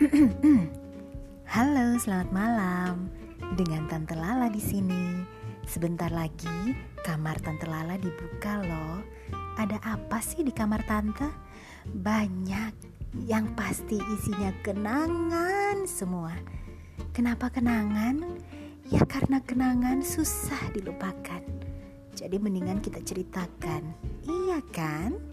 Halo, selamat malam. Dengan Tante Lala di sini. Sebentar lagi kamar Tante Lala dibuka loh. Ada apa sih di kamar Tante? Banyak. Yang pasti isinya kenangan semua. Kenapa kenangan? Ya karena kenangan susah dilupakan. Jadi mendingan kita ceritakan. Iya kan?